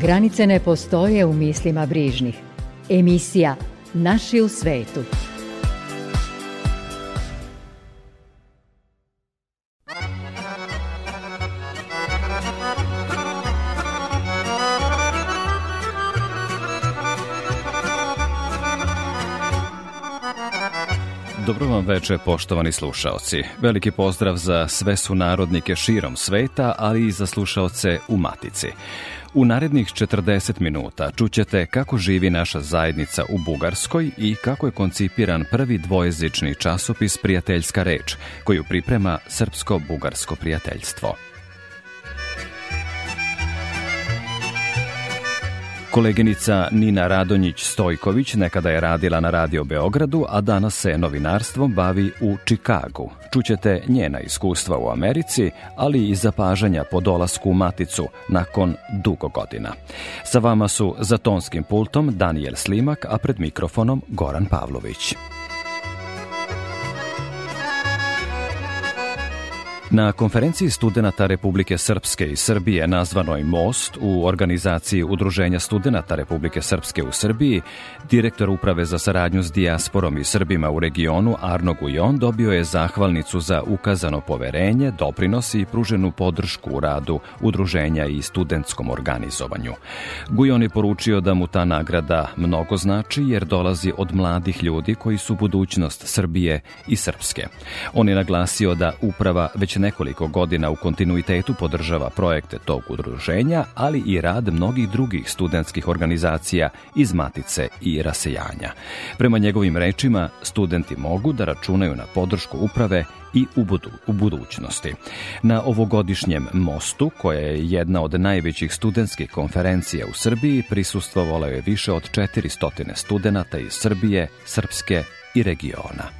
Granice ne postoje u mislima brižnih. Emisija Naši u svetu. Dobro vam veče, poštovani slušaoci. Veliki pozdrav za sve su narodnike širom sveta, ali i za slušaoce u Matici. U narednih 40 minuta čućete kako živi naša zajednica u Bugarskoj i kako je koncipiran prvi dvojezični časopis Prijateljska reč, koju priprema Srpsko-Bugarsko prijateljstvo. Koleginica Nina Radonjić-Stojković nekada je radila na Radio Beogradu, a danas se novinarstvom bavi u Čikagu. Čućete njena iskustva u Americi, ali i zapažanja po dolasku u Maticu nakon dugo godina. Sa vama su za tonskim pultom Daniel Slimak, a pred mikrofonom Goran Pavlović. Na konferenciji studenta Republike Srpske i Srbije nazvanoj Most u organizaciji Udruženja studenta Republike Srpske u Srbiji, direktor Uprave za saradnju s dijasporom i Srbima u regionu Arno Gujon dobio je zahvalnicu za ukazano poverenje, doprinos i pruženu podršku u radu udruženja i studentskom organizovanju. Gujon je poručio da mu ta nagrada mnogo znači jer dolazi od mladih ljudi koji su budućnost Srbije i Srpske. On je naglasio da uprava već nekoliko godina u kontinuitetu podržava projekte tog udruženja, ali i rad mnogih drugih studentskih organizacija iz Matice i Rasejanja. Prema njegovim rečima, studenti mogu da računaju na podršku uprave i u, budu, u budućnosti. Na ovogodišnjem mostu, koja je jedna od najvećih studentskih konferencija u Srbiji, prisustvovalo je više od 400 studenta iz Srbije, Srpske i regiona.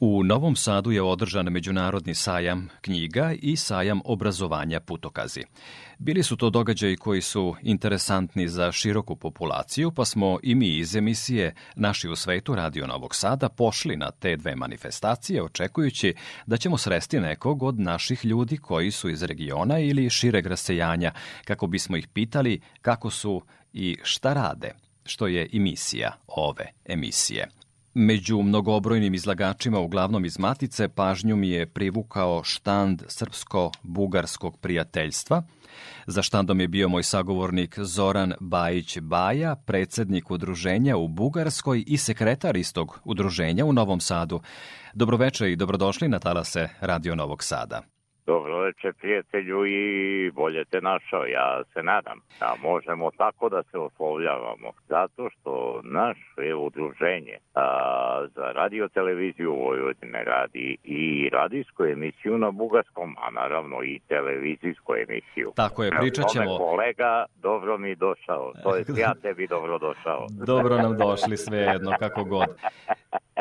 U Novom Sadu je održan međunarodni sajam knjiga i sajam obrazovanja putokazi. Bili su to događaji koji su interesantni za široku populaciju, pa smo i mi iz emisije Naši u svetu Radio Novog Sada pošli na te dve manifestacije, očekujući da ćemo sresti nekog od naših ljudi koji su iz regiona ili šireg rasejanja, kako bismo ih pitali kako su i šta rade, što je i misija ove emisije. Među mnogobrojnim izlagačima, uglavnom iz Matice, pažnju mi je privukao štand Srpsko-Bugarskog prijateljstva. Za štandom je bio moj sagovornik Zoran Bajić Baja, predsednik udruženja u Bugarskoj i sekretar istog udruženja u Novom Sadu. Dobroveče i dobrodošli na talase Radio Novog Sada. Dobro veče prijatelju i bolje te našao, ja se nadam da možemo tako da se oslovljavamo. Zato što naše udruženje a, za radio televiziju Vojvodine radi i radijsku emisiju na bugarskom, a naravno i televizijsku emisiju. Tako je, pričat ćemo... kolega, dobro mi došao, to je ja tebi dobro došao. dobro nam došli sve jedno, kako god.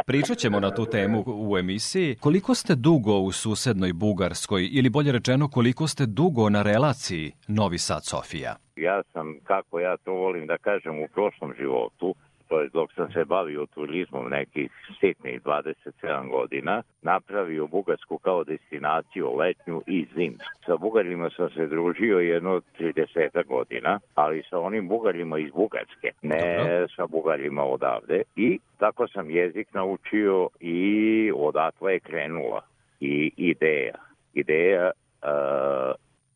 Pričat ćemo na tu temu u emisiji. Koliko ste dugo u susednoj Bugarskoj ili bolje rečeno koliko ste dugo na relaciji Novi Sad-Sofija? Ja sam, kako ja to volim da kažem, u prošlom životu to je dok sam se bavio turizmom nekih sitnih 27 godina, napravio Bugarsku kao destinaciju letnju i zimsku. Sa Bugarima sam se družio jedno 30 godina, ali sa onim Bugarima iz Bugarske, ne Dobro. sa Bugarima odavde. I tako sam jezik naučio i odatle je krenula i ideja. Ideja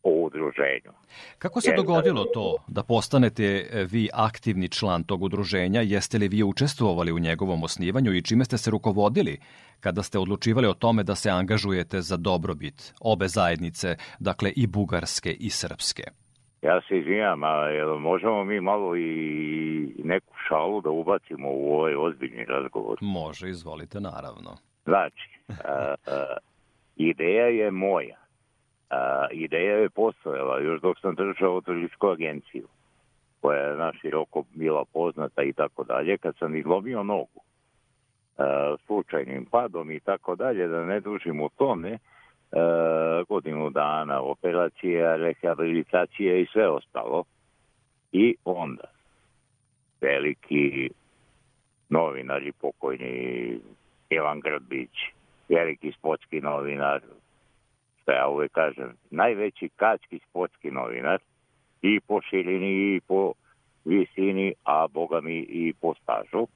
o udruženju. Kako se dogodilo to da postanete e, vi aktivni član tog udruženja? Jeste li vi učestvovali u njegovom osnivanju i čime ste se rukovodili kada ste odlučivali o tome da se angažujete za dobrobit obe zajednice, dakle i bugarske i srpske? Ja se izvinjam, a možemo mi malo i neku šalu da ubacimo u ovaj ozbiljni razgovor? Može, izvolite, naravno. Znači, uh, uh, ideja je moja. Uh, ideja je postojala još dok sam držao turističku agenciju koja je naširoko bila poznata i tako dalje, kad sam izlomio nogu uh, slučajnim padom i tako dalje, da ne dužim u tome, uh, godinu dana operacija, rehabilitacija i sve ostalo. I onda veliki novinari pokojni Ivan Grbić, veliki sportski novinar, što ja uvek kažem, najveći kački sportski novinar, i po širini i po visini, a boga mi i po stažu.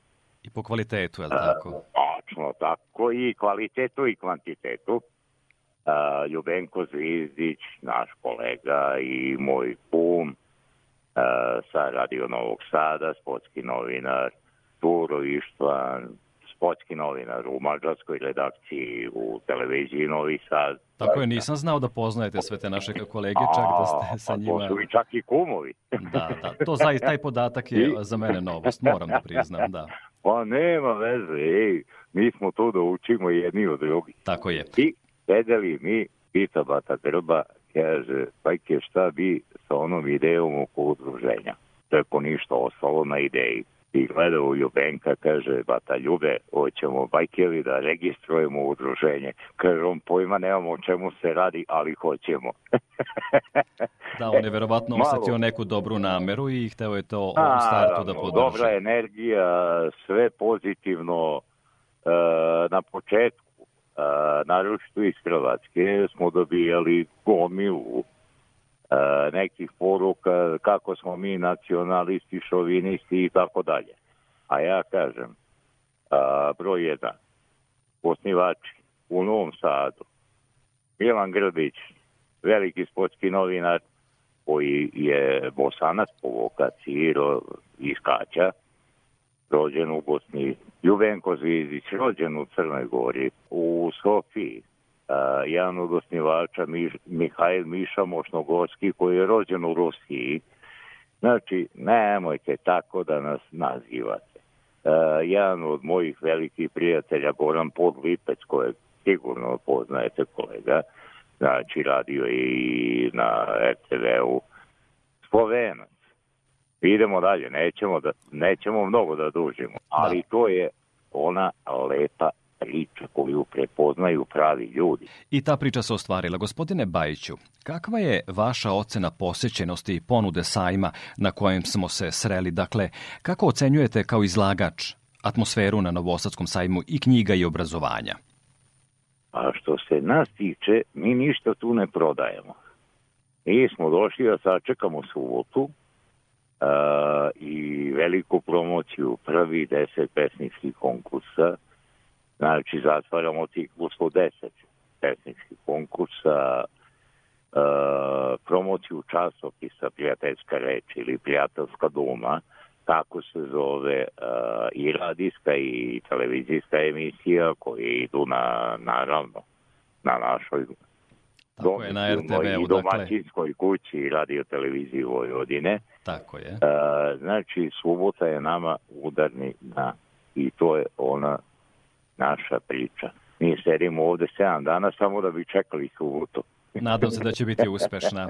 I po kvalitetu, je li tako? Tačno tako, i kvalitetu i kvantitetu. Uh, Ljubenko Zvizdić, naš kolega i moj kum uh, sa Radio Novog Sada, sportski novinar, Turo Ištvan, sportski novinar u mađarskoj redakciji u televiziji Novi Sad. Tako je, nisam znao da poznajete sve te naše kolege, čak da ste sa njima... A, to su i čak i kumovi. da, da, to zaista, taj podatak je za mene novost, moram da priznam, da. Pa nema veze, ej, mi smo tu da učimo jedni od drugih. Tako je. I sedeli mi, pita Bata Grba, kaže, pajke šta bi sa onom idejom oko udruženja. To je ko ništa ostalo na ideji i gleda u Ljubenka, kaže, bata Ljube, hoćemo bajkeli da registrujemo udruženje. Kaže, on pojma nemamo o čemu se radi, ali hoćemo. da, on je verovatno osetio neku dobru nameru i hteo je to u startu da podrži. Dobra energija, sve pozitivno e, na početku. E, naročito iz Hrvatske smo dobijali gomilu nekih poruka kako smo mi nacionalisti, šovinisti i tako dalje. A ja kažem, a, broj jedan, osnivači u Novom Sadu, Milan Grbić, veliki sportski novinar, koji je bosanac po vokaciji iz Kaća, rođen u Bosni, Ljubenko Zvizdić, rođen u Crnoj Gori, u Sofiji, jedan od osnivača Miš, Mihajl Miša Mošnogorski koji je rođen u Rusiji. Znači, nemojte tako da nas nazivate. Uh, jedan od mojih velikih prijatelja, Goran Podlipec, kojeg sigurno poznajete kolega, znači radio i na RTV-u, Slovenac. Idemo dalje, nećemo, da, nećemo mnogo da dužimo, ali da. to je ona lepa priča koju prepoznaju pravi ljudi. I ta priča se ostvarila. Gospodine Bajiću, kakva je vaša ocena posećenosti i ponude sajma na kojem smo se sreli? Dakle, kako ocenjujete kao izlagač atmosferu na Novosadskom sajmu i knjiga i obrazovanja? A što se nas tiče, mi ništa tu ne prodajemo. Mi smo došli da sačekamo subotu uh, i veliku promociju prvi deset pesničkih konkursa Znači, zatvaramo ciklus od 10 pesničkih konkursa, e, promociju časopisa Prijateljska reč ili Prijateljska duma, tako se zove e, i radijska i televizijska emisija koje idu na, naravno, na našoj Tako je, na RTV-u, i domaćinskoj dakle... kući i radio televiziji Vojvodine. Tako je. E, znači, subota je nama udarni dan i to je ona naša priča. Mi sedimo ovde 7 dana samo da bi čekali subotu. Nadam se da će biti uspešna.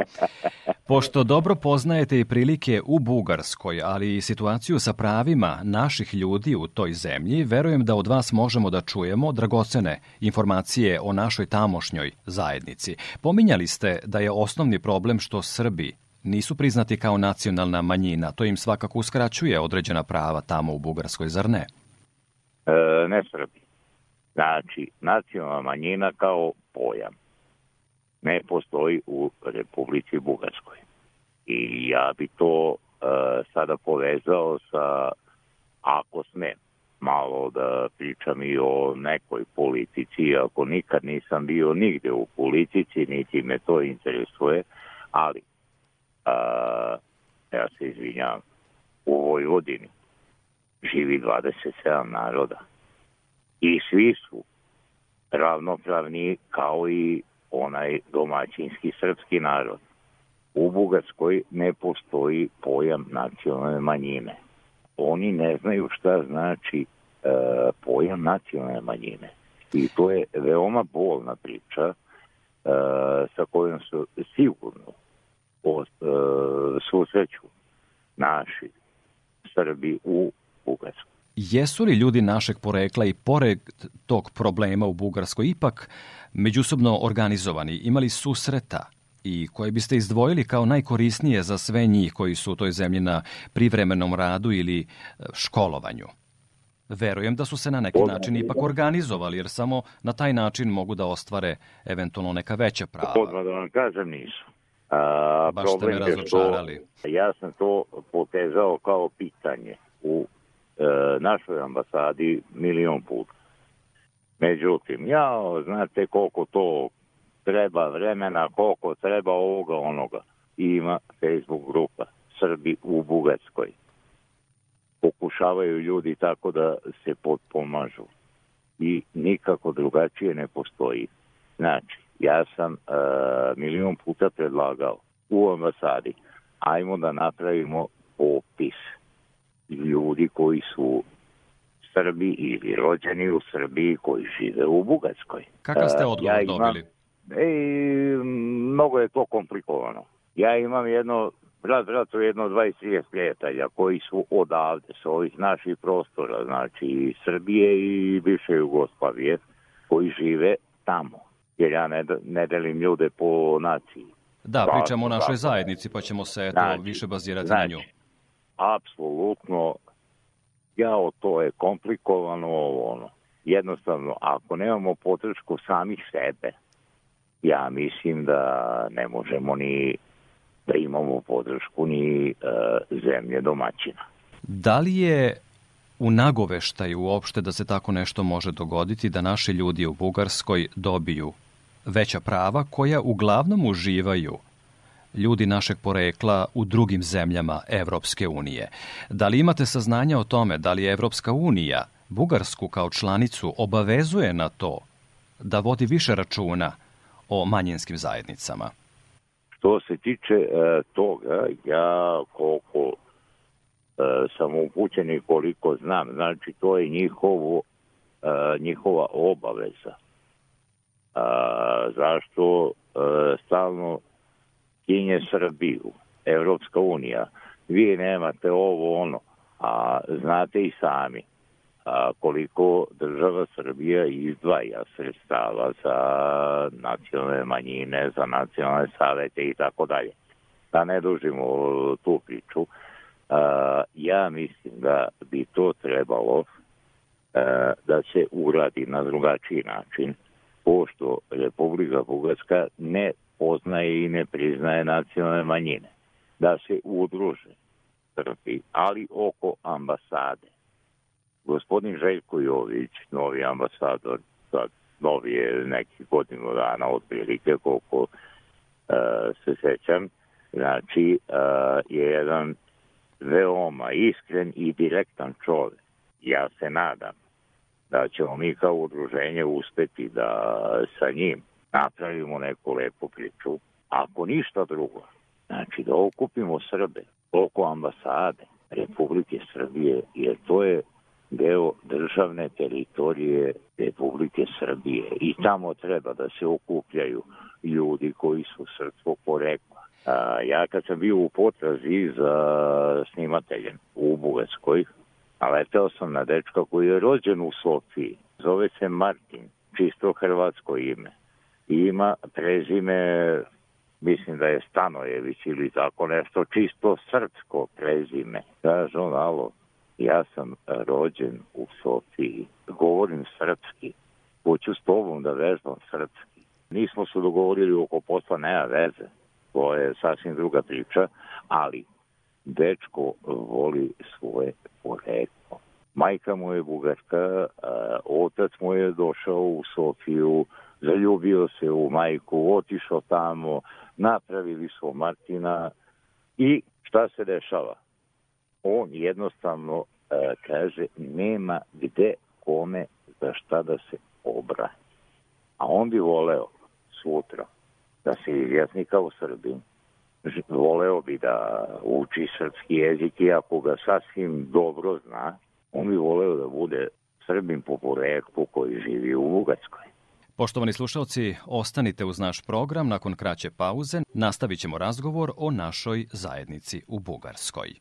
Pošto dobro poznajete i prilike u Bugarskoj, ali i situaciju sa pravima naših ljudi u toj zemlji, verujem da od vas možemo da čujemo dragocene informacije o našoj tamošnjoj zajednici. Pominjali ste da je osnovni problem što Srbi nisu priznati kao nacionalna manjina. To im svakako uskraćuje određena prava tamo u Bugarskoj, zar ne? E, ne Srbi. Znači, nacionalna manjina kao pojam ne postoji u Republici Bugarskoj. I ja bi to uh, sada povezao sa, ako smem, malo da pričam i o nekoj politici, ako nikad nisam bio nigde u politici, niti me to interesuje, ali uh, ja se izvinjam, u Vojvodini živi 27 naroda i svi su ravnopravni kao i onaj domaćinski srpski narod. U Bugarskoj ne postoji pojam nacionalne manjine. Oni ne znaju šta znači e, pojam nacionalne manjine. I to je veoma bolna priča uh, sa kojom su sigurno uh, susreću naši Srbi u Bugarskoj. Jesu li ljudi našeg porekla i pored tog problema u Bugarskoj ipak međusobno organizovani, imali susreta i koje biste izdvojili kao najkorisnije za sve njih koji su u toj zemlji na privremenom radu ili e, školovanju? Verujem da su se na neki način ipak organizovali, jer samo na taj način mogu da ostvare eventualno neka veća prava. Odmah da vam kažem nisu. A, Baš ste me razočarali. Što, ja sam to potezao kao pitanje u našoj ambasadi milion puta. Međutim, ja, znate koliko to treba vremena, koliko treba ovoga onoga. Ima Facebook grupa Srbi u Bugarskoj. Pokušavaju ljudi tako da se potpomažu. I nikako drugačije ne postoji. Znači, ja sam uh, milion puta predlagao u ambasadi, ajmo da napravimo popis ljudi koji su Srbi ili rođeni u Srbiji koji žive u Bugarskoj. Kakav ste odgovor ja imam, dobili? E, mnogo je to komplikovano. Ja imam jedno, brat bratu jedno 20-30 prijatelja koji su odavde, sa ovih naših prostora, znači Srbije i bivše Jugoslavije, koji žive tamo. Jer ja ne, ne delim ljude po naciji. Da, pričamo o našoj zajednici, pa ćemo se eto, znači, više bazirati znači, na nju. Apsolutno, ja, to je komplikovano, ovo, ono. Jednostavno, ako nemamo podršku samih sebe, ja mislim da ne možemo ni da imamo podršku ni e, zemlje domaćina. Da li je u nagoveštaju uopšte da se tako nešto može dogoditi, da naši ljudi u Bugarskoj dobiju veća prava koja uglavnom uživaju ljudi našeg porekla u drugim zemljama Evropske unije. Da li imate saznanja o tome da li Evropska unija Bugarsku kao članicu obavezuje na to da vodi više računa o manjinskim zajednicama? Što se tiče e, toga, ja koliko e, sam upućen i koliko znam, znači to je njihovo, e, njihova obaveza. A, zašto e, stalno kinje Srbiju, Evropska unija, vi nemate ovo ono, a znate i sami a, koliko država Srbija izdvaja sredstava za nacionalne manjine, za nacionalne savete i tako dalje. Da ne dužimo tu priču, a, ja mislim da bi to trebalo a, da se uradi na drugačiji način, pošto Republika Bugarska ne poznaje i ne priznaje nacionalne manjine. Da se udruže Srbi, ali oko ambasade Gospodin Željko Jović, novi ambasador, sad novi je neki godinu dana otprilike, koliko uh, se sećam, znači uh, je jedan veoma iskren i direktan čovek. Ja se nadam da ćemo mi kao udruženje uspeti da sa njim napravimo neku lepu priču. Ako ništa drugo, znači da okupimo Srbe oko ambasade Republike Srbije, jer to je deo državne teritorije Republike Srbije i tamo treba da se okupljaju ljudi koji su srpskog porekla. A, ja kad sam bio u potrazi za snimateljem u Bugarskoj, leteo sam na dečka koji je rođen u Sofiji. Zove se Martin, čisto hrvatsko ime. I ima prezime, mislim da je Stanojević ili tako nešto, čisto srpsko prezime. Kaže on, alo, Ja sam rođen u Sofiji, govorim srpski, hoću s tobom da vežbam srpski. Nismo se dogovorili oko posla, nema veze, to je sasvim druga priča, ali dečko voli svoje poreklo. Majka mu je bugarska, otac mu je došao u Sofiju, zaljubio se u majku, otišao tamo, napravili su Martina i šta se dešava? on jednostavno e, kaže nema gde kome za šta da se obrani. A on bi voleo sutra da se izjasni kao Srbin, voleo bi da uči srpski jezik i ako ga sasvim dobro zna, on bi voleo da bude Srbin po poreklu koji živi u Bugarskoj. Poštovani slušalci, ostanite uz naš program nakon kraće pauze. Nastavit ćemo razgovor o našoj zajednici u Bugarskoj.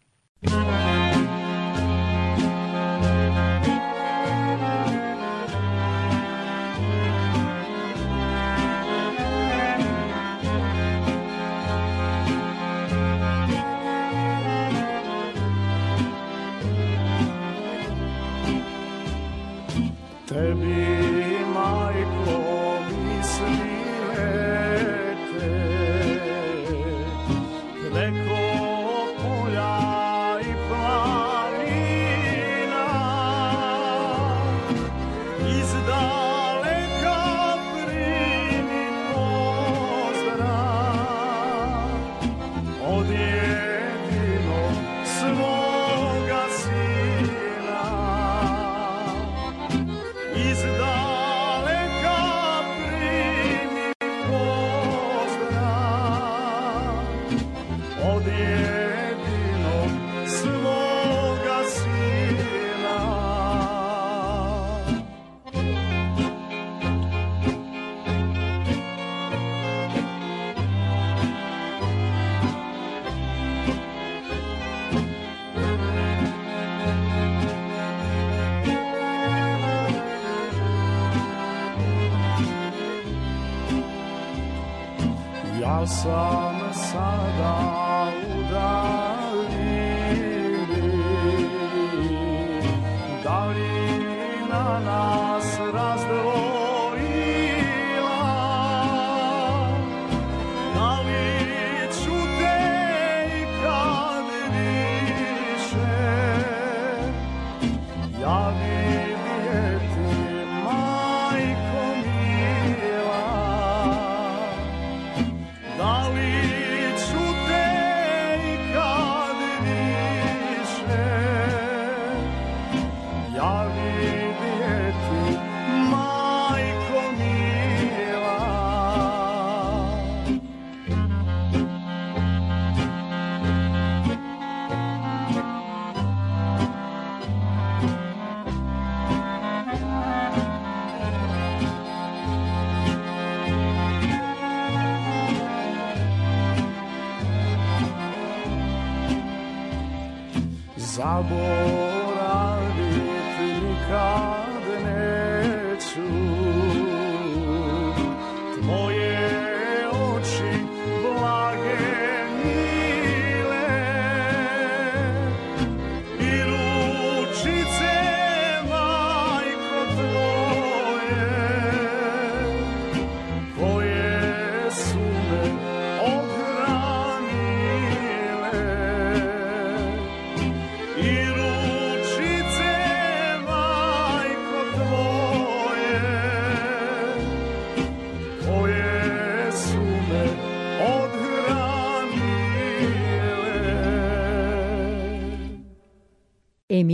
song.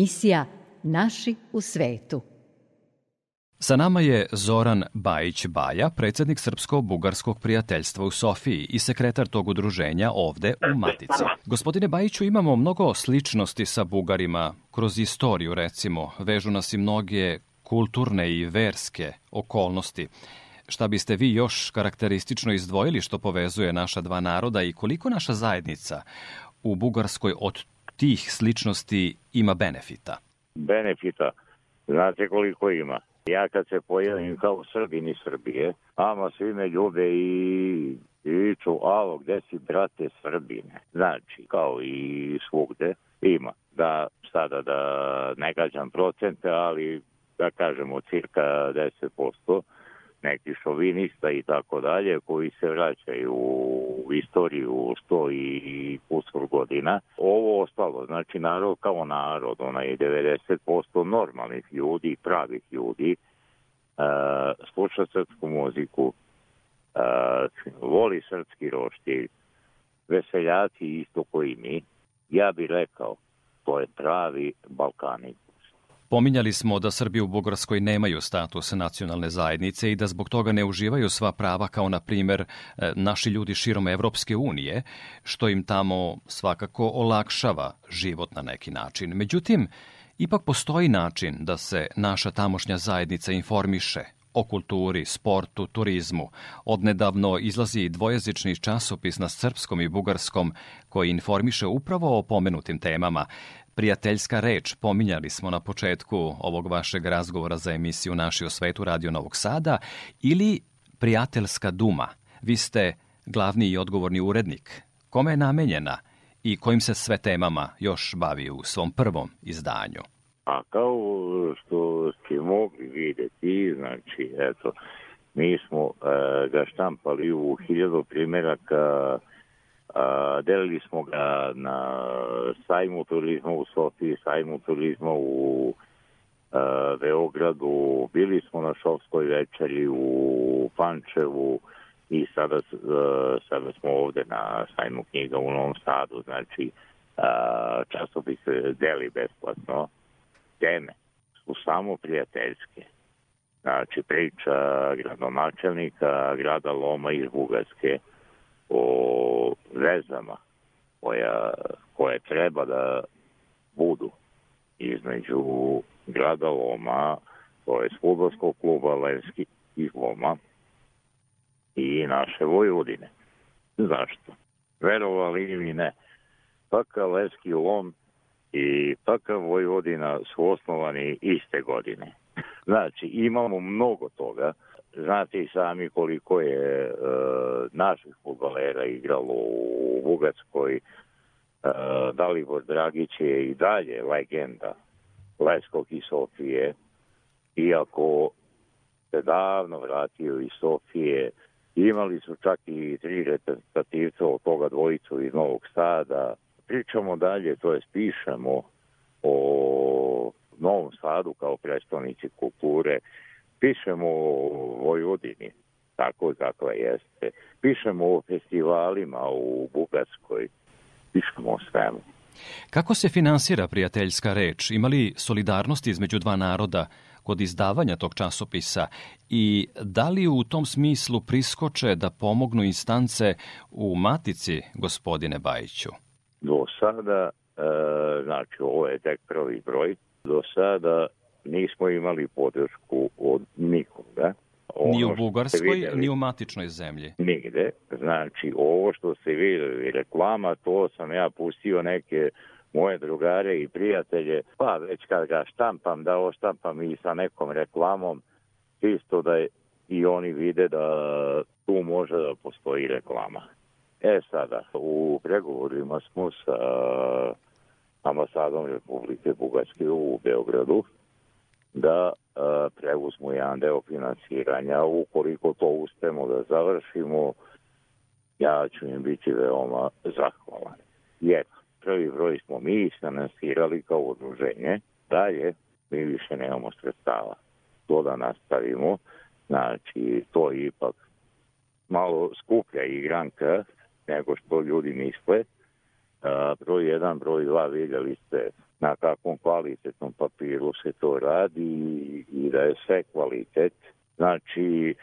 Emisija Naši u svetu. Sa nama je Zoran Bajić Baja, predsednik Srpsko-Bugarskog prijateljstva u Sofiji i sekretar tog udruženja ovde u Matici. Gospodine Bajiću, imamo mnogo sličnosti sa Bugarima kroz istoriju, recimo. Vežu nas i mnoge kulturne i verske okolnosti. Šta biste vi još karakteristično izdvojili što povezuje naša dva naroda i koliko naša zajednica u Bugarskoj od tih sličnosti ima benefita? Benefita, znate koliko ima. Ja kad se pojavim kao Srbin iz Srbije, ama svi me ljube i viču, alo, gde si, brate, Srbine? Znači, kao i svugde, ima. Da, sada da ne gađam procente, ali da kažemo cirka 10%, neki šovinista i tako dalje, koji se vraćaju u istoriju sto i kusur godina. Ovo ostalo, znači narod kao narod, onaj 90% normalnih ljudi, pravih ljudi, uh, sluša srpsku muziku, uh, voli srpski roštilj, veseljaci isto koji mi, ja bih rekao, to je pravi Balkanik. Pominjali smo da Srbi u Bugarskoj nemaju status nacionalne zajednice i da zbog toga ne uživaju sva prava kao, na primer, e, naši ljudi širom Evropske unije, što im tamo svakako olakšava život na neki način. Međutim, Ipak postoji način da se naša tamošnja zajednica informiše o kulturi, sportu, turizmu. Odnedavno izlazi dvojezični časopis na srpskom i bugarskom koji informiše upravo o pomenutim temama. Prijateljska reč pominjali smo na početku ovog vašeg razgovora za emisiju Naši o svetu Radio Novog Sada ili Prijateljska duma. Vi ste glavni i odgovorni urednik. Kome je namenjena i kojim se sve temama još bavi u svom prvom izdanju? A kao što ste mogli videti, znači, eto, mi smo e, ga štampali u hiljadu primjeraka, delili smo ga na sajmu turizma u Sofiji, sajmu turizma u a, Beogradu, bili smo na šovskoj večeri u Pančevu i sada, a, sada smo ovde na sajmu knjiga u Novom Sadu, znači časopis deli besplatno teme su samo prijateljske. Znači, priča gradonačelnika grada Loma iz Bugarske o vezama koja, koje treba da budu između grada Loma, to je futbolskog kluba Levski iz Loma i naše Vojvodine. Zašto? Verovali ili ne, Paka Levski Lom i takav Vojvodina su osnovani iste godine. Znači, imamo mnogo toga. Znate i sami koliko je e, naših futbolera igralo u Bugarskoj. E, Dalibor Dragić je i dalje legenda Leskog i Sofije, iako se davno vratio iz Sofije. Imali su čak i tri reprezentativca od toga dvojicu iz Novog Sada, pričamo dalje, to je pišemo o Novom Sadu kao predstavnici kulture, pišemo o Vojvodini, tako dakle jeste, pišemo o festivalima u Bugarskoj, pišemo o svemu. Kako se finansira prijateljska reč? Ima li solidarnosti između dva naroda kod izdavanja tog časopisa i da li u tom smislu priskoče da pomognu instance u matici gospodine Bajiću? Do sada, e, znači ovo je tek prvi broj, do sada nismo imali podršku od nikoga. Ono ni u Bugarskoj, videli, ni u matičnoj zemlji. Nigde. Znači, ovo što se videli, reklama, to sam ja pustio neke moje drugare i prijatelje, pa već kad ga štampam, da oštampam i sa nekom reklamom, isto da je, i oni vide da tu može da postoji reklama. E sada, u pregovorima smo sa ambasadom Republike Bugarske u Beogradu da preuzmu jedan deo finansiranja. Ukoliko to uspemo da završimo, ja ću im biti veoma zahvalan. Jer prvi broj smo mi finansirali kao udruženje, dalje mi više nemamo sredstava. To da nastavimo, znači to je ipak malo skuplja igranka nego što ljudi misle. Broj 1, broj 2 vidjeli ste na kakvom kvalitetnom papiru se to radi i da je sve kvalitet. Znači,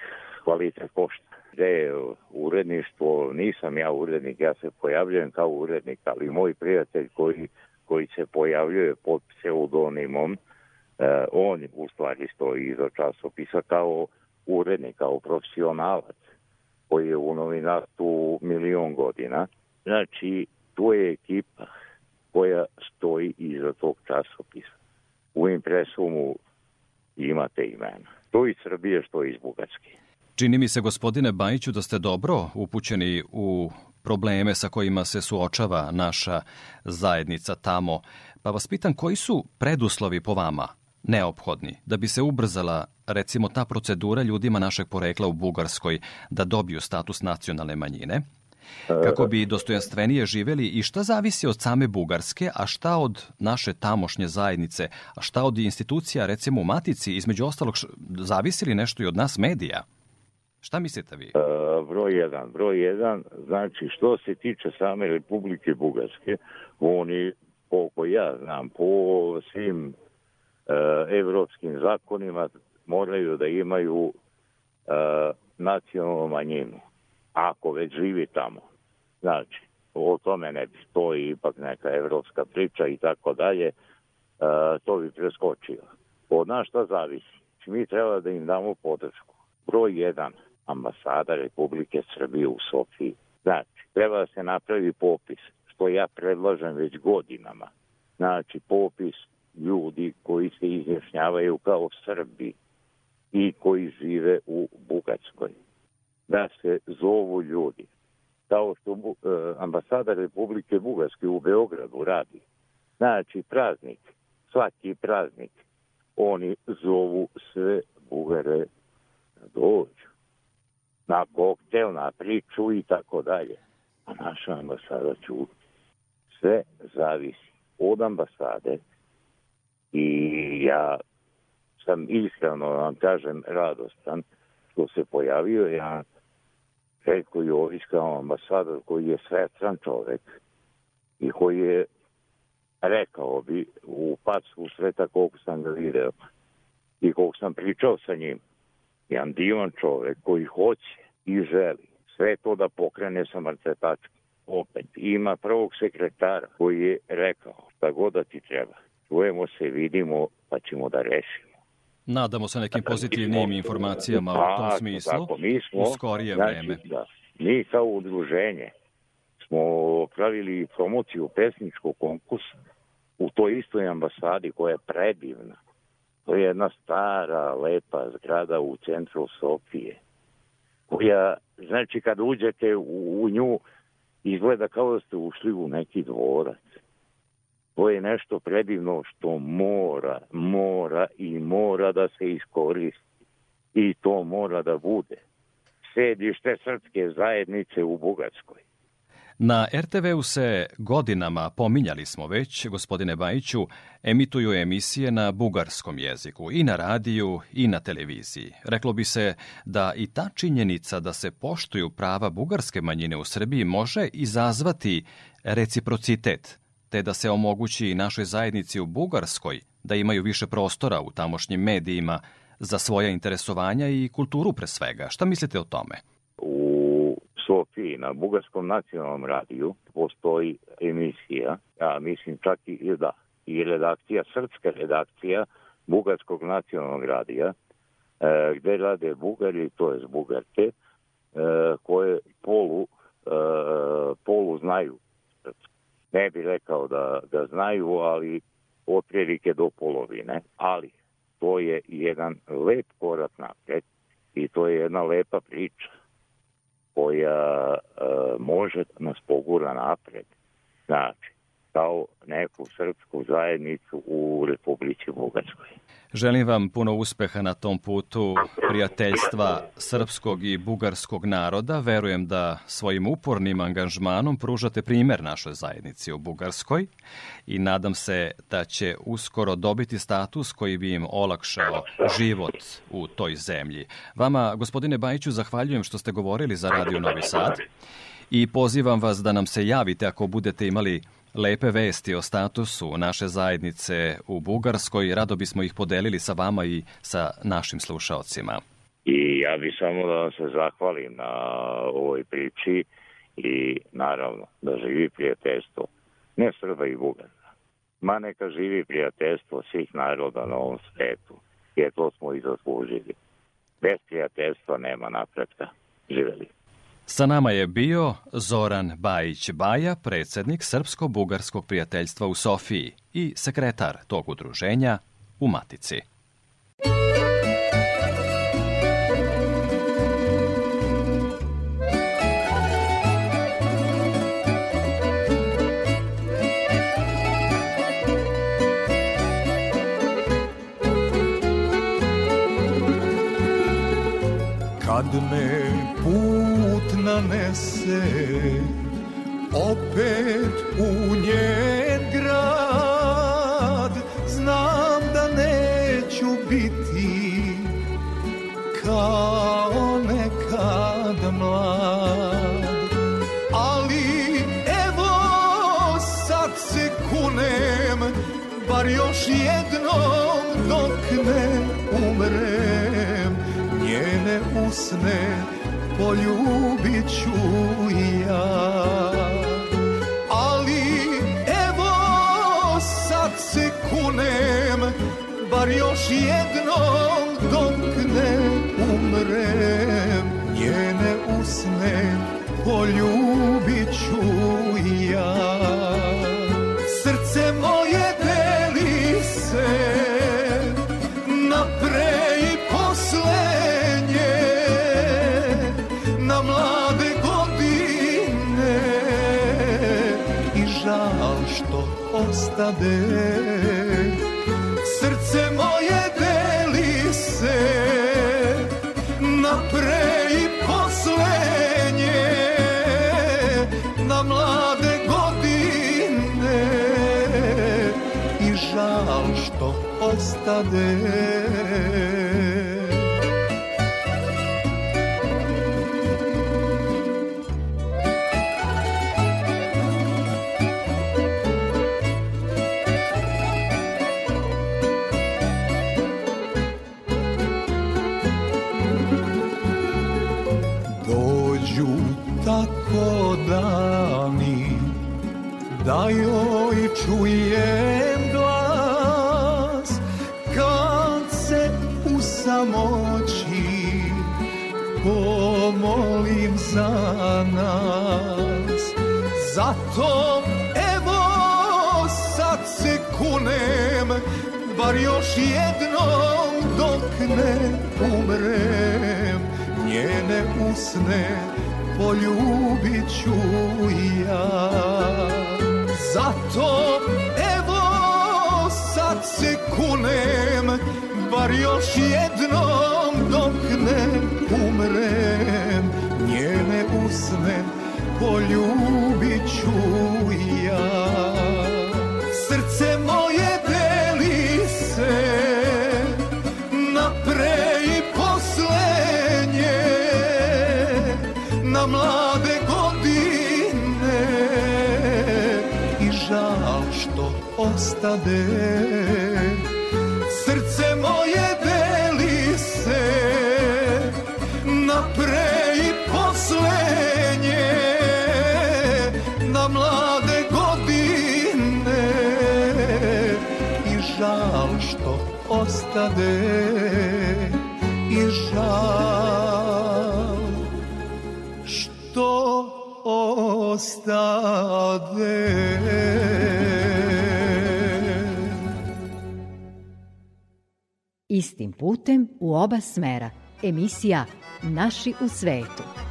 kvalitet košta. Gde je uredništvo, nisam ja urednik, ja se pojavljujem kao urednik, ali moj prijatelj koji, koji se pojavljuje pod pseudonimom, eh, on u stvari stoji iza časopisa kao urednik, kao profesionalac koji je u novinarstvu milion godina. Znači, to je ekipa koja stoji iza tog časopisa. U impresumu imate imena. To iz Srbije, što iz Bugarske. Čini mi se, gospodine Bajiću, da ste dobro upućeni u probleme sa kojima se suočava naša zajednica tamo. Pa vas pitam, koji su preduslovi po vama neophodni da bi se ubrzala recimo ta procedura ljudima našeg porekla u Bugarskoj da dobiju status nacionalne manjine, kako bi dostojanstvenije živeli i šta zavisi od same Bugarske, a šta od naše tamošnje zajednice, a šta od institucija recimo u Matici, između ostalog zavisi li nešto i od nas medija? Šta mislite vi? Uh, broj jedan. Broj jedan, znači što se tiče same Republike Bugarske, oni, koliko ja znam, po svim uh, evropskim zakonima moraju da imaju uh, nacionalnu manjinu, ako već živi tamo. Znači, o tome ne bi, to ipak neka evropska priča i tako dalje. to bi preskočio. Od nas šta zavisi? Znači, mi treba da im damo podršku. Broj 1, ambasada Republike Srbije u Sofiji. Znači, treba da se napravi popis, što ja predlažem već godinama. Znači, popis ljudi koji se izjašnjavaju kao Srbi i koji žive u Bugarskoj. Da se zovu ljudi. Kao što uh, ambasada Republike Bugarske u Beogradu radi. Znači, praznik, svaki praznik, oni zovu sve Bugare da dođu. Na koktel, na priču i tako dalje. A naša ambasada ću sve zavisi od ambasade i ja sam iskreno vam kažem radostan što se pojavio ja Željko Jović kao ambasador koji je svetran čovek i koji je rekao bi u pacu sveta koliko sam ga video i koliko sam pričao sa njim jedan divan čovek koji hoće i želi sve to da pokrene sa mrtve tačke opet ima prvog sekretara koji je rekao šta god da ti treba čujemo se, vidimo, pa ćemo da rešimo. Nadamo se nekim pozitivnim informacijama u tom smislu tako, mi smo, u skorije znači, vreme. Da, mi kao udruženje smo pravili promociju pesničkog konkursa u toj istoj ambasadi koja je predivna. To je jedna stara, lepa zgrada u centru Sofije, koja, znači, kad uđete u, u nju, izgleda kao da ste ušli u neki dvorac. To je nešto predivno što mora, mora i mora da se iskoristi. I to mora da bude. Sedište srpske zajednice u Bugarskoj. Na RTV-u se godinama, pominjali smo već, gospodine Bajiću, emituju emisije na bugarskom jeziku, i na radiju, i na televiziji. Reklo bi se da i ta činjenica da se poštuju prava bugarske manjine u Srbiji može izazvati reciprocitet te da se omogući našoj zajednici u Bugarskoj da imaju više prostora u tamošnjim medijima za svoja interesovanja i kulturu pre svega. Šta mislite o tome? U Sofiji na Bugarskom nacionalnom radiju postoji emisija, ja mislim čak i da, i redakcija, srpska redakcija Bugarskog nacionalnog radija, e, gde rade Bugari, to je Bugarke, e, koje polu, e, polu znaju ne bi rekao da, da znaju, ali otprilike do polovine. Ali to je jedan lep korak napred i to je jedna lepa priča koja e, može da nas pogura napred. Znači, kao neku srpsku zajednicu u Republici Bugarskoj. Želim vam puno uspeha na tom putu prijateljstva srpskog i bugarskog naroda. Verujem da svojim upornim angažmanom pružate primer našoj zajednici u Bugarskoj i nadam se da će uskoro dobiti status koji bi im olakšao život u toj zemlji. Vama, gospodine Bajiću, zahvaljujem što ste govorili za Radio Novi Sad i pozivam vas da nam se javite ako budete imali lepe vesti o statusu naše zajednice u Bugarskoj. Rado bismo ih podelili sa vama i sa našim slušaocima. I ja bih samo da se zahvalim na ovoj priči i naravno da živi prijateljstvo ne Srba i Bugara. Ma neka živi prijateljstvo svih naroda na ovom svetu, jer to smo i zaslužili. Bez prijateljstva nema napretka. Živeli. Sa nama je bio Zoran Bajić Baja, predsednik Srpsko-Bugarskog prijateljstva u Sofiji i sekretar tog udruženja u Matici. Kad me Opet u njen grad. Znam da neću biti Kao nekad mlad. Ali evo sad se kunem Bar još jednom dok ne umrem. Njene usne poljubit ću ja bar još jednom dok ne umrem njene usne poljubit ću ja. Srce moje deli se na pre i poslednje na mlade godine. I žal što ostade ostade Dođu zato evo sad se kunem bar još jednom dok ne umrem. Njene usne poljubit ću ja. Zato evo sad se kunem bar još jednom dok ne umrem. Njene usne poljubit ću ja. Srce moje deli se na pre i poslednje na mlade godine. I žal što ostade ostade i žal što ostade Istim putem u oba smera. Emisija Naši u svetu.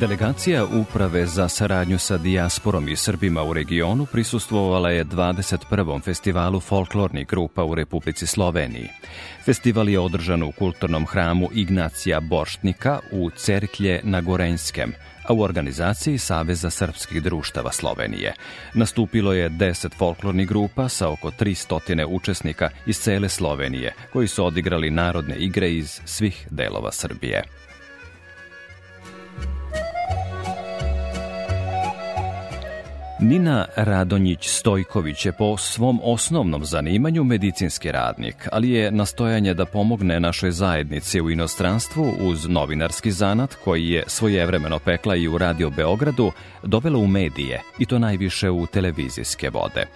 Delegacija Uprave za saradnju sa dijasporom i Srbima u regionu prisustvovala je 21. festivalu folklornih grupa u Republici Sloveniji. Festival je održan u kulturnom hramu Ignacija Borštnika u Cerklje na Gorenjskem, a u organizaciji Saveza srpskih društava Slovenije. Nastupilo je 10 folklornih grupa sa oko 300 učesnika iz cele Slovenije, koji su odigrali narodne igre iz svih delova Srbije. Nina Radonjić-Stojković je po svom osnovnom zanimanju medicinski radnik, ali je nastojanje da pomogne našoj zajednici u inostranstvu uz novinarski zanat koji je svojevremeno pekla i u Radio Beogradu, dovela u medije i to najviše u televizijske vode.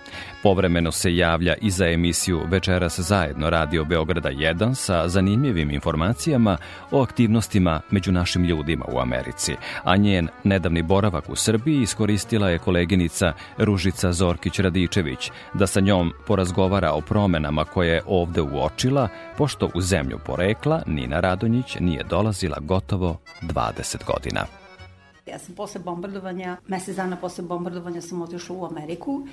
Povremeno se javlja i za emisiju Večeras zajedno Radio Beograda 1 sa zanimljivim informacijama o aktivnostima među našim ljudima u Americi, a njen nedavni boravak u Srbiji iskoristila je koleginica Ružica Zorkić-Radičević da sa njom porazgovara o promenama koje je ovde uočila, pošto u zemlju porekla Nina Radonjić nije dolazila gotovo 20 godina. Ja sam posle bombardovanja, mesec dana posle bombardovanja sam otišla u Ameriku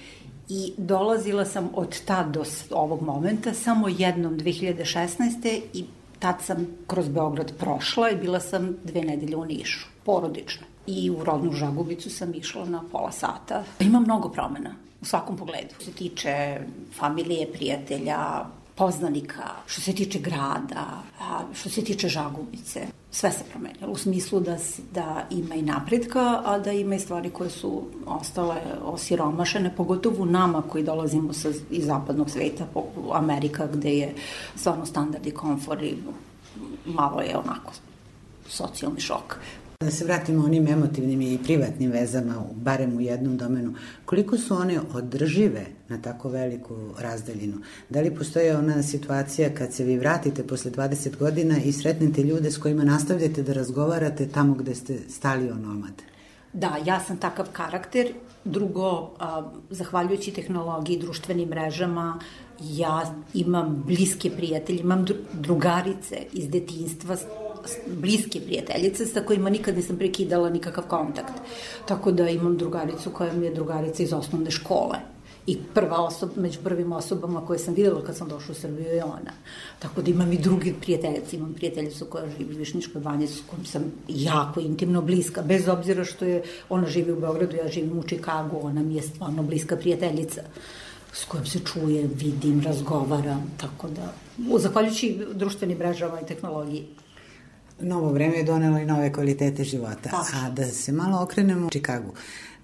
i dolazila sam od tad do ovog momenta samo jednom 2016. i tad sam kroz Beograd prošla i bila sam dve nedelje u Nišu, porodično. I u rodnu Žagubicu sam išla na pola sata. Ima mnogo promena u svakom pogledu. Što se tiče familije, prijatelja, poznanika, što se tiče grada, što se tiče Žagubice, sve se promenilo u smislu da, da ima i napredka, a da ima i stvari koje su ostale osiromašene, pogotovo nama koji dolazimo sa, iz zapadnog sveta, Amerika gde je stvarno standard i komfor i malo je onako socijalni šok. Da se vratimo onim emotivnim i privatnim vezama, barem u jednom domenu, koliko su one održive na tako veliku razdaljinu? Da li postoje ona situacija kad se vi vratite posle 20 godina i sretnete ljude s kojima nastavljate da razgovarate tamo gde ste stali onomad? Da, ja sam takav karakter. Drugo, a, zahvaljujući tehnologiji i društvenim mrežama, ja imam bliske prijatelje, imam drugarice iz detinstva, bliske prijateljice sa kojima nikad nisam prekidala nikakav kontakt. Tako da imam drugaricu koja mi je drugarica iz osnovne škole i prva osoba, među prvim osobama koje sam videla kad sam došla u Srbiju je ona. Tako da imam i drugi prijateljice, imam prijateljicu koja živi u Višničkoj banji s kojom sam jako intimno bliska, bez obzira što je ona živi u Beogradu, ja živim u Čikagu, ona mi je stvarno bliska prijateljica s kojom se čuje, vidim, razgovaram, tako da, zahvaljujući društvenim mrežama i tehnologiji. Novo vreme je donelo i nove kvalitete života. Tako. A da se malo okrenemo u Čikagu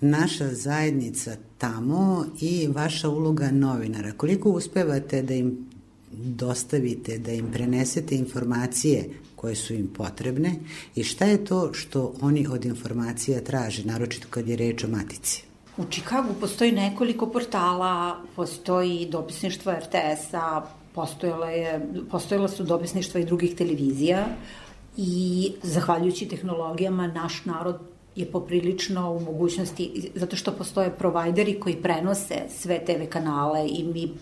naša zajednica tamo i vaša uloga novinara. Koliko uspevate da im dostavite, da im prenesete informacije koje su im potrebne i šta je to što oni od informacija traže, naročito kad je reč o matici? U Čikagu postoji nekoliko portala, postoji dopisništvo RTS-a, postojala, je, postojala su dopisništva i drugih televizija i zahvaljujući tehnologijama naš narod je poprilično u mogućnosti, zato što postoje provajderi koji prenose sve TV kanale i mi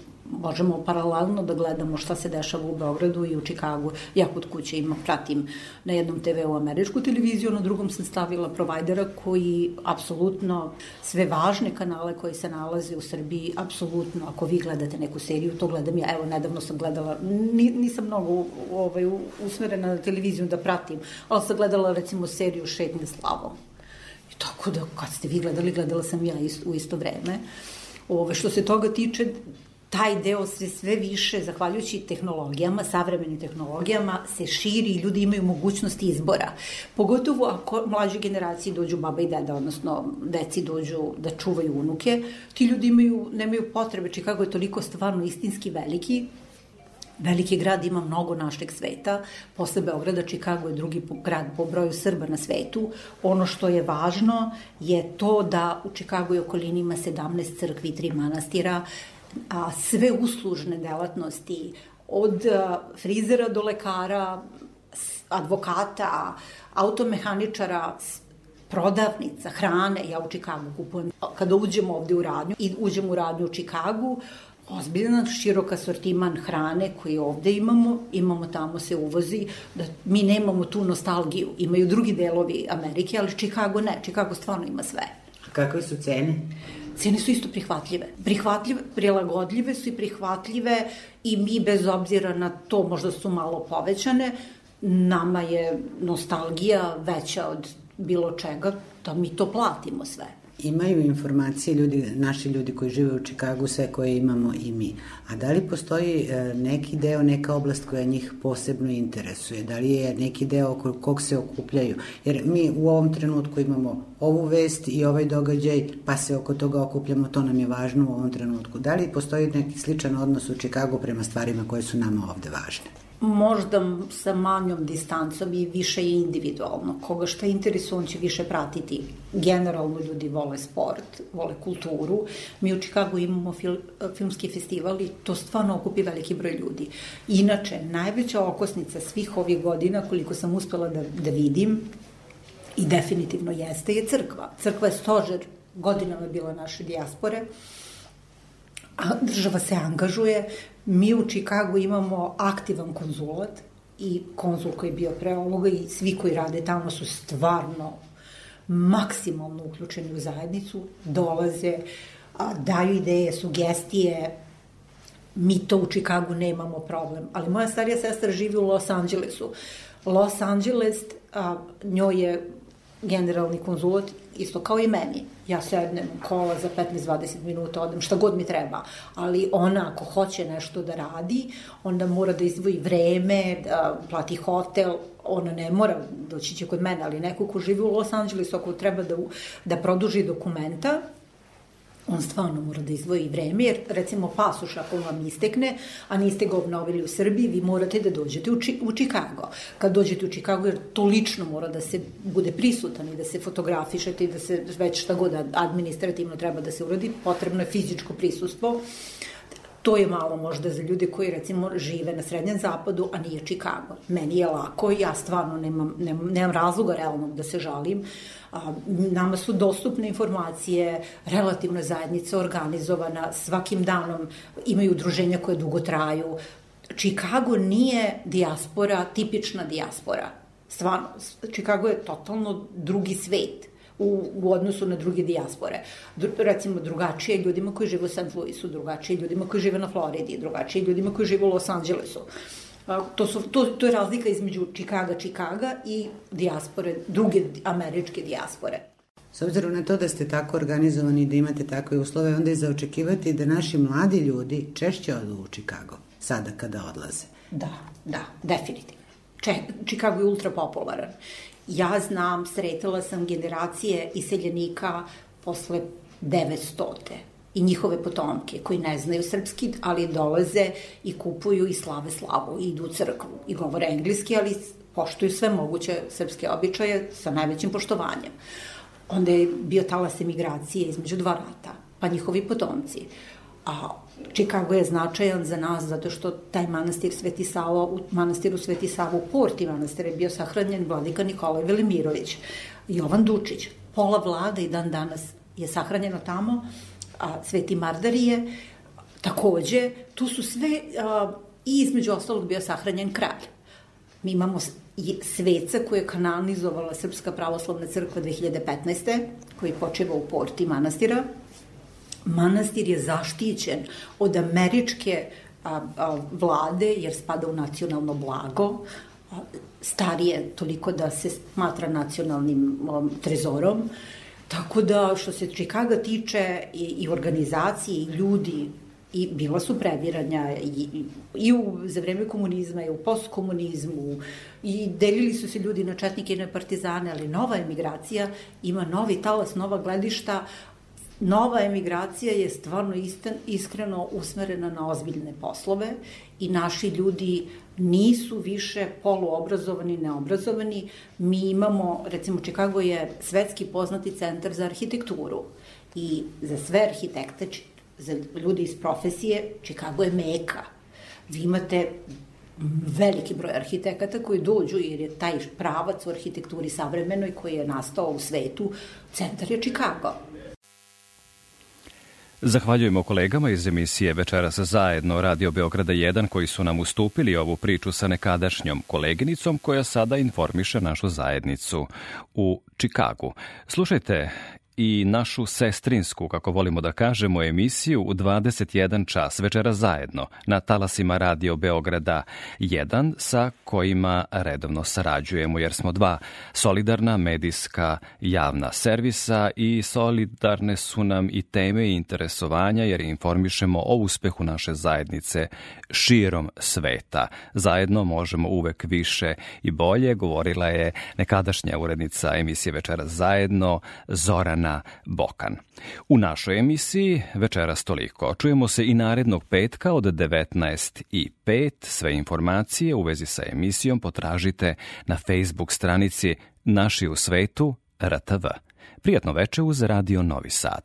možemo paralelno da gledamo šta se dešava u Beogradu i u Čikagu. Ja kod kuće imam, pratim na jednom TV-u američku televiziju, na drugom sam stavila provajdera koji apsolutno sve važne kanale koji se nalaze u Srbiji, apsolutno, ako vi gledate neku seriju, to gledam ja. Evo, nedavno sam gledala, nisam mnogo ovaj, usmerena na televiziju da pratim, ali sam gledala recimo seriju Šetnje slavom I tako da, kad ste vi gledali, gledala sam ja ist, u isto vreme. Ove, što se toga tiče, taj deo se sve više, zahvaljujući tehnologijama, savremenim tehnologijama, se širi i ljudi imaju mogućnost izbora. Pogotovo ako mlađe generacije dođu baba i deda, odnosno deci dođu da čuvaju unuke, ti ljudi imaju, nemaju potrebe, Čikago je toliko stvarno istinski veliki, Veliki grad ima mnogo našeg sveta, posle Beograda Čikago je drugi grad po broju Srba na svetu. Ono što je važno je to da u Čikagu i okolini ima 17 crkvi i 3 manastira, a sve uslužne delatnosti od frizera do lekara, advokata, automehaničara, prodavnica, hrane, ja u Čikagu kupujem. Kada uđemo ovde u radnju i uđemo u radnju u Čikagu, ozbiljan širok asortiman hrane koji ovde imamo, imamo tamo se uvozi, da mi nemamo tu nostalgiju. Imaju drugi delovi Amerike, ali Chicago ne. Chicago stvarno ima sve. A kakve su cene? Cene su isto prihvatljive. Prihvatljive, prilagodljive su i prihvatljive i mi bez obzira na to možda su malo povećane, nama je nostalgija veća od bilo čega, da mi to platimo sve imaju informacije ljudi, naši ljudi koji žive u Čikagu, sve koje imamo i mi. A da li postoji e, neki deo, neka oblast koja njih posebno interesuje? Da li je neki deo oko kog se okupljaju? Jer mi u ovom trenutku imamo ovu vest i ovaj događaj, pa se oko toga okupljamo, to nam je važno u ovom trenutku. Da li postoji neki sličan odnos u Čikagu prema stvarima koje su nama ovde važne? Možda sa manjom distancom i više je individualno. Koga šta interesuje, on će više pratiti. Generalno ljudi vole sport, vole kulturu. Mi u Čikagu imamo fil, filmski festival i to stvarno okupi veliki broj ljudi. Inače, najveća okosnica svih ovih godina, koliko sam uspela da, da vidim, i definitivno jeste, je crkva. Crkva je stožer godinama bila naše dijaspore, a država se angažuje, Mi u Čikagu imamo aktivan konzulat i konzul koji je bio pre ovoga i svi koji rade tamo su stvarno maksimalno uključeni u zajednicu, dolaze, a, daju ideje, sugestije, mi to u Čikagu nemamo problem. Ali moja starija sestra živi u Los Angelesu. Los Angeles, a, njoj je generalni konzulat isto kao i meni. Ja sednem kola za 15-20 minuta, odem šta god mi treba. Ali ona ako hoće nešto da radi, onda mora da izdvoji vreme, da plati hotel, ona ne mora, doći će kod mene, ali neko ko živi u Los Angelesu, ako treba da, da produži dokumenta, on stvarno mora da izvoji vreme, jer recimo pasoš ako vam istekne, a niste ga obnovili u Srbiji, vi morate da dođete u, Či, u Čikago. Kad dođete u Čikago, jer to lično mora da se bude prisutan i da se fotografišete i da se već šta god administrativno treba da se uradi, potrebno je fizičko prisustvo. To je malo možda za ljude koji recimo žive na srednjem zapadu, a nije Čikago. Meni je lako, ja stvarno nemam, nemam, nemam razloga realnog da se žalim. A, nama su dostupne informacije, relativno zajednica organizovana, svakim danom imaju udruženja koje dugo traju. Čikago nije dijaspora, tipična dijaspora. Stvarno, Čikago je totalno drugi svet u, u odnosu na druge dijaspore. Dru, recimo, drugačije ljudima koji žive u St. Louisu, drugačije ljudima koji žive na Floridi, drugačije ljudima koji žive u Los Angelesu. A, to, su, to, to je razlika između Čikaga, Čikaga i dijaspore, druge američke dijaspore. S obzirom na to da ste tako organizovani i da imate takve uslove, onda je zaočekivati da naši mladi ljudi češće odu u Čikago, sada kada odlaze. Da, da, definitivno. Če, Čikago je ultra popularan. Ja znam, sretala sam generacije iseljenika posle 900 i njihove potomke koji ne znaju srpski, ali dolaze i kupuju i slave slavu i idu u crkvu i govore engleski, ali poštuju sve moguće srpske običaje sa najvećim poštovanjem. Onda je bio talas emigracije između dva rata, pa njihovi potomci. A Čikago je značajan za nas zato što taj manastir Sveti Sava, u manastiru Sveti Sava u Porti manastir je bio sahranjen vladika Nikolaj Velimirović, Jovan Dučić, pola vlada i dan danas je sahranjeno tamo, a Sveti Mardarije, takođe, tu su sve, a, i između ostalog bio sahranjen kralj. Mi imamo sveca koje je kanonizovala Srpska pravoslavna crkva 2015. koji počeva u porti manastira, manastir je zaštićen od američke a, a, vlade, jer spada u nacionalno blago, a, starije toliko da se smatra nacionalnim a, trezorom. Tako da, što se Čikaga tiče i, i organizacije i ljudi, i bila su previranja i, i u, za vreme komunizma i u postkomunizmu i delili su se ljudi na četnike i na partizane, ali nova emigracija ima novi talas, nova gledišta, nova emigracija je stvarno istan, iskreno usmerena na ozbiljne poslove i naši ljudi nisu više poluobrazovani, neobrazovani. Mi imamo, recimo, Čikago je svetski poznati centar za arhitekturu i za sve arhitekte, za ljudi iz profesije, Čikago je meka. Vi imate veliki broj arhitekata koji dođu jer je taj pravac u arhitekturi savremenoj koji je nastao u svetu, centar je Čikago. Zahvaljujemo kolegama iz emisije Večeras zajedno Radio Beograda 1 koji su nam ustupili ovu priču sa nekadašnjom koleginicom koja sada informiše našu zajednicu u Čikagu. Slušajte i našu sestrinsku, kako volimo da kažemo, emisiju u 21 čas večera zajedno na talasima Radio Beograda 1 sa kojima redovno sarađujemo jer smo dva solidarna medijska javna servisa i solidarne su nam i teme i interesovanja jer informišemo o uspehu naše zajednice širom sveta. Zajedno možemo uvek više i bolje, govorila je nekadašnja urednica emisije Večera zajedno Zorana Ivana Bokan. U našoj emisiji večeras toliko. Čujemo se i narednog petka od 19.05. Sve informacije u vezi sa emisijom potražite na Facebook stranici Naši u svetu RTV. Prijatno veče uz Radio Novi Sad.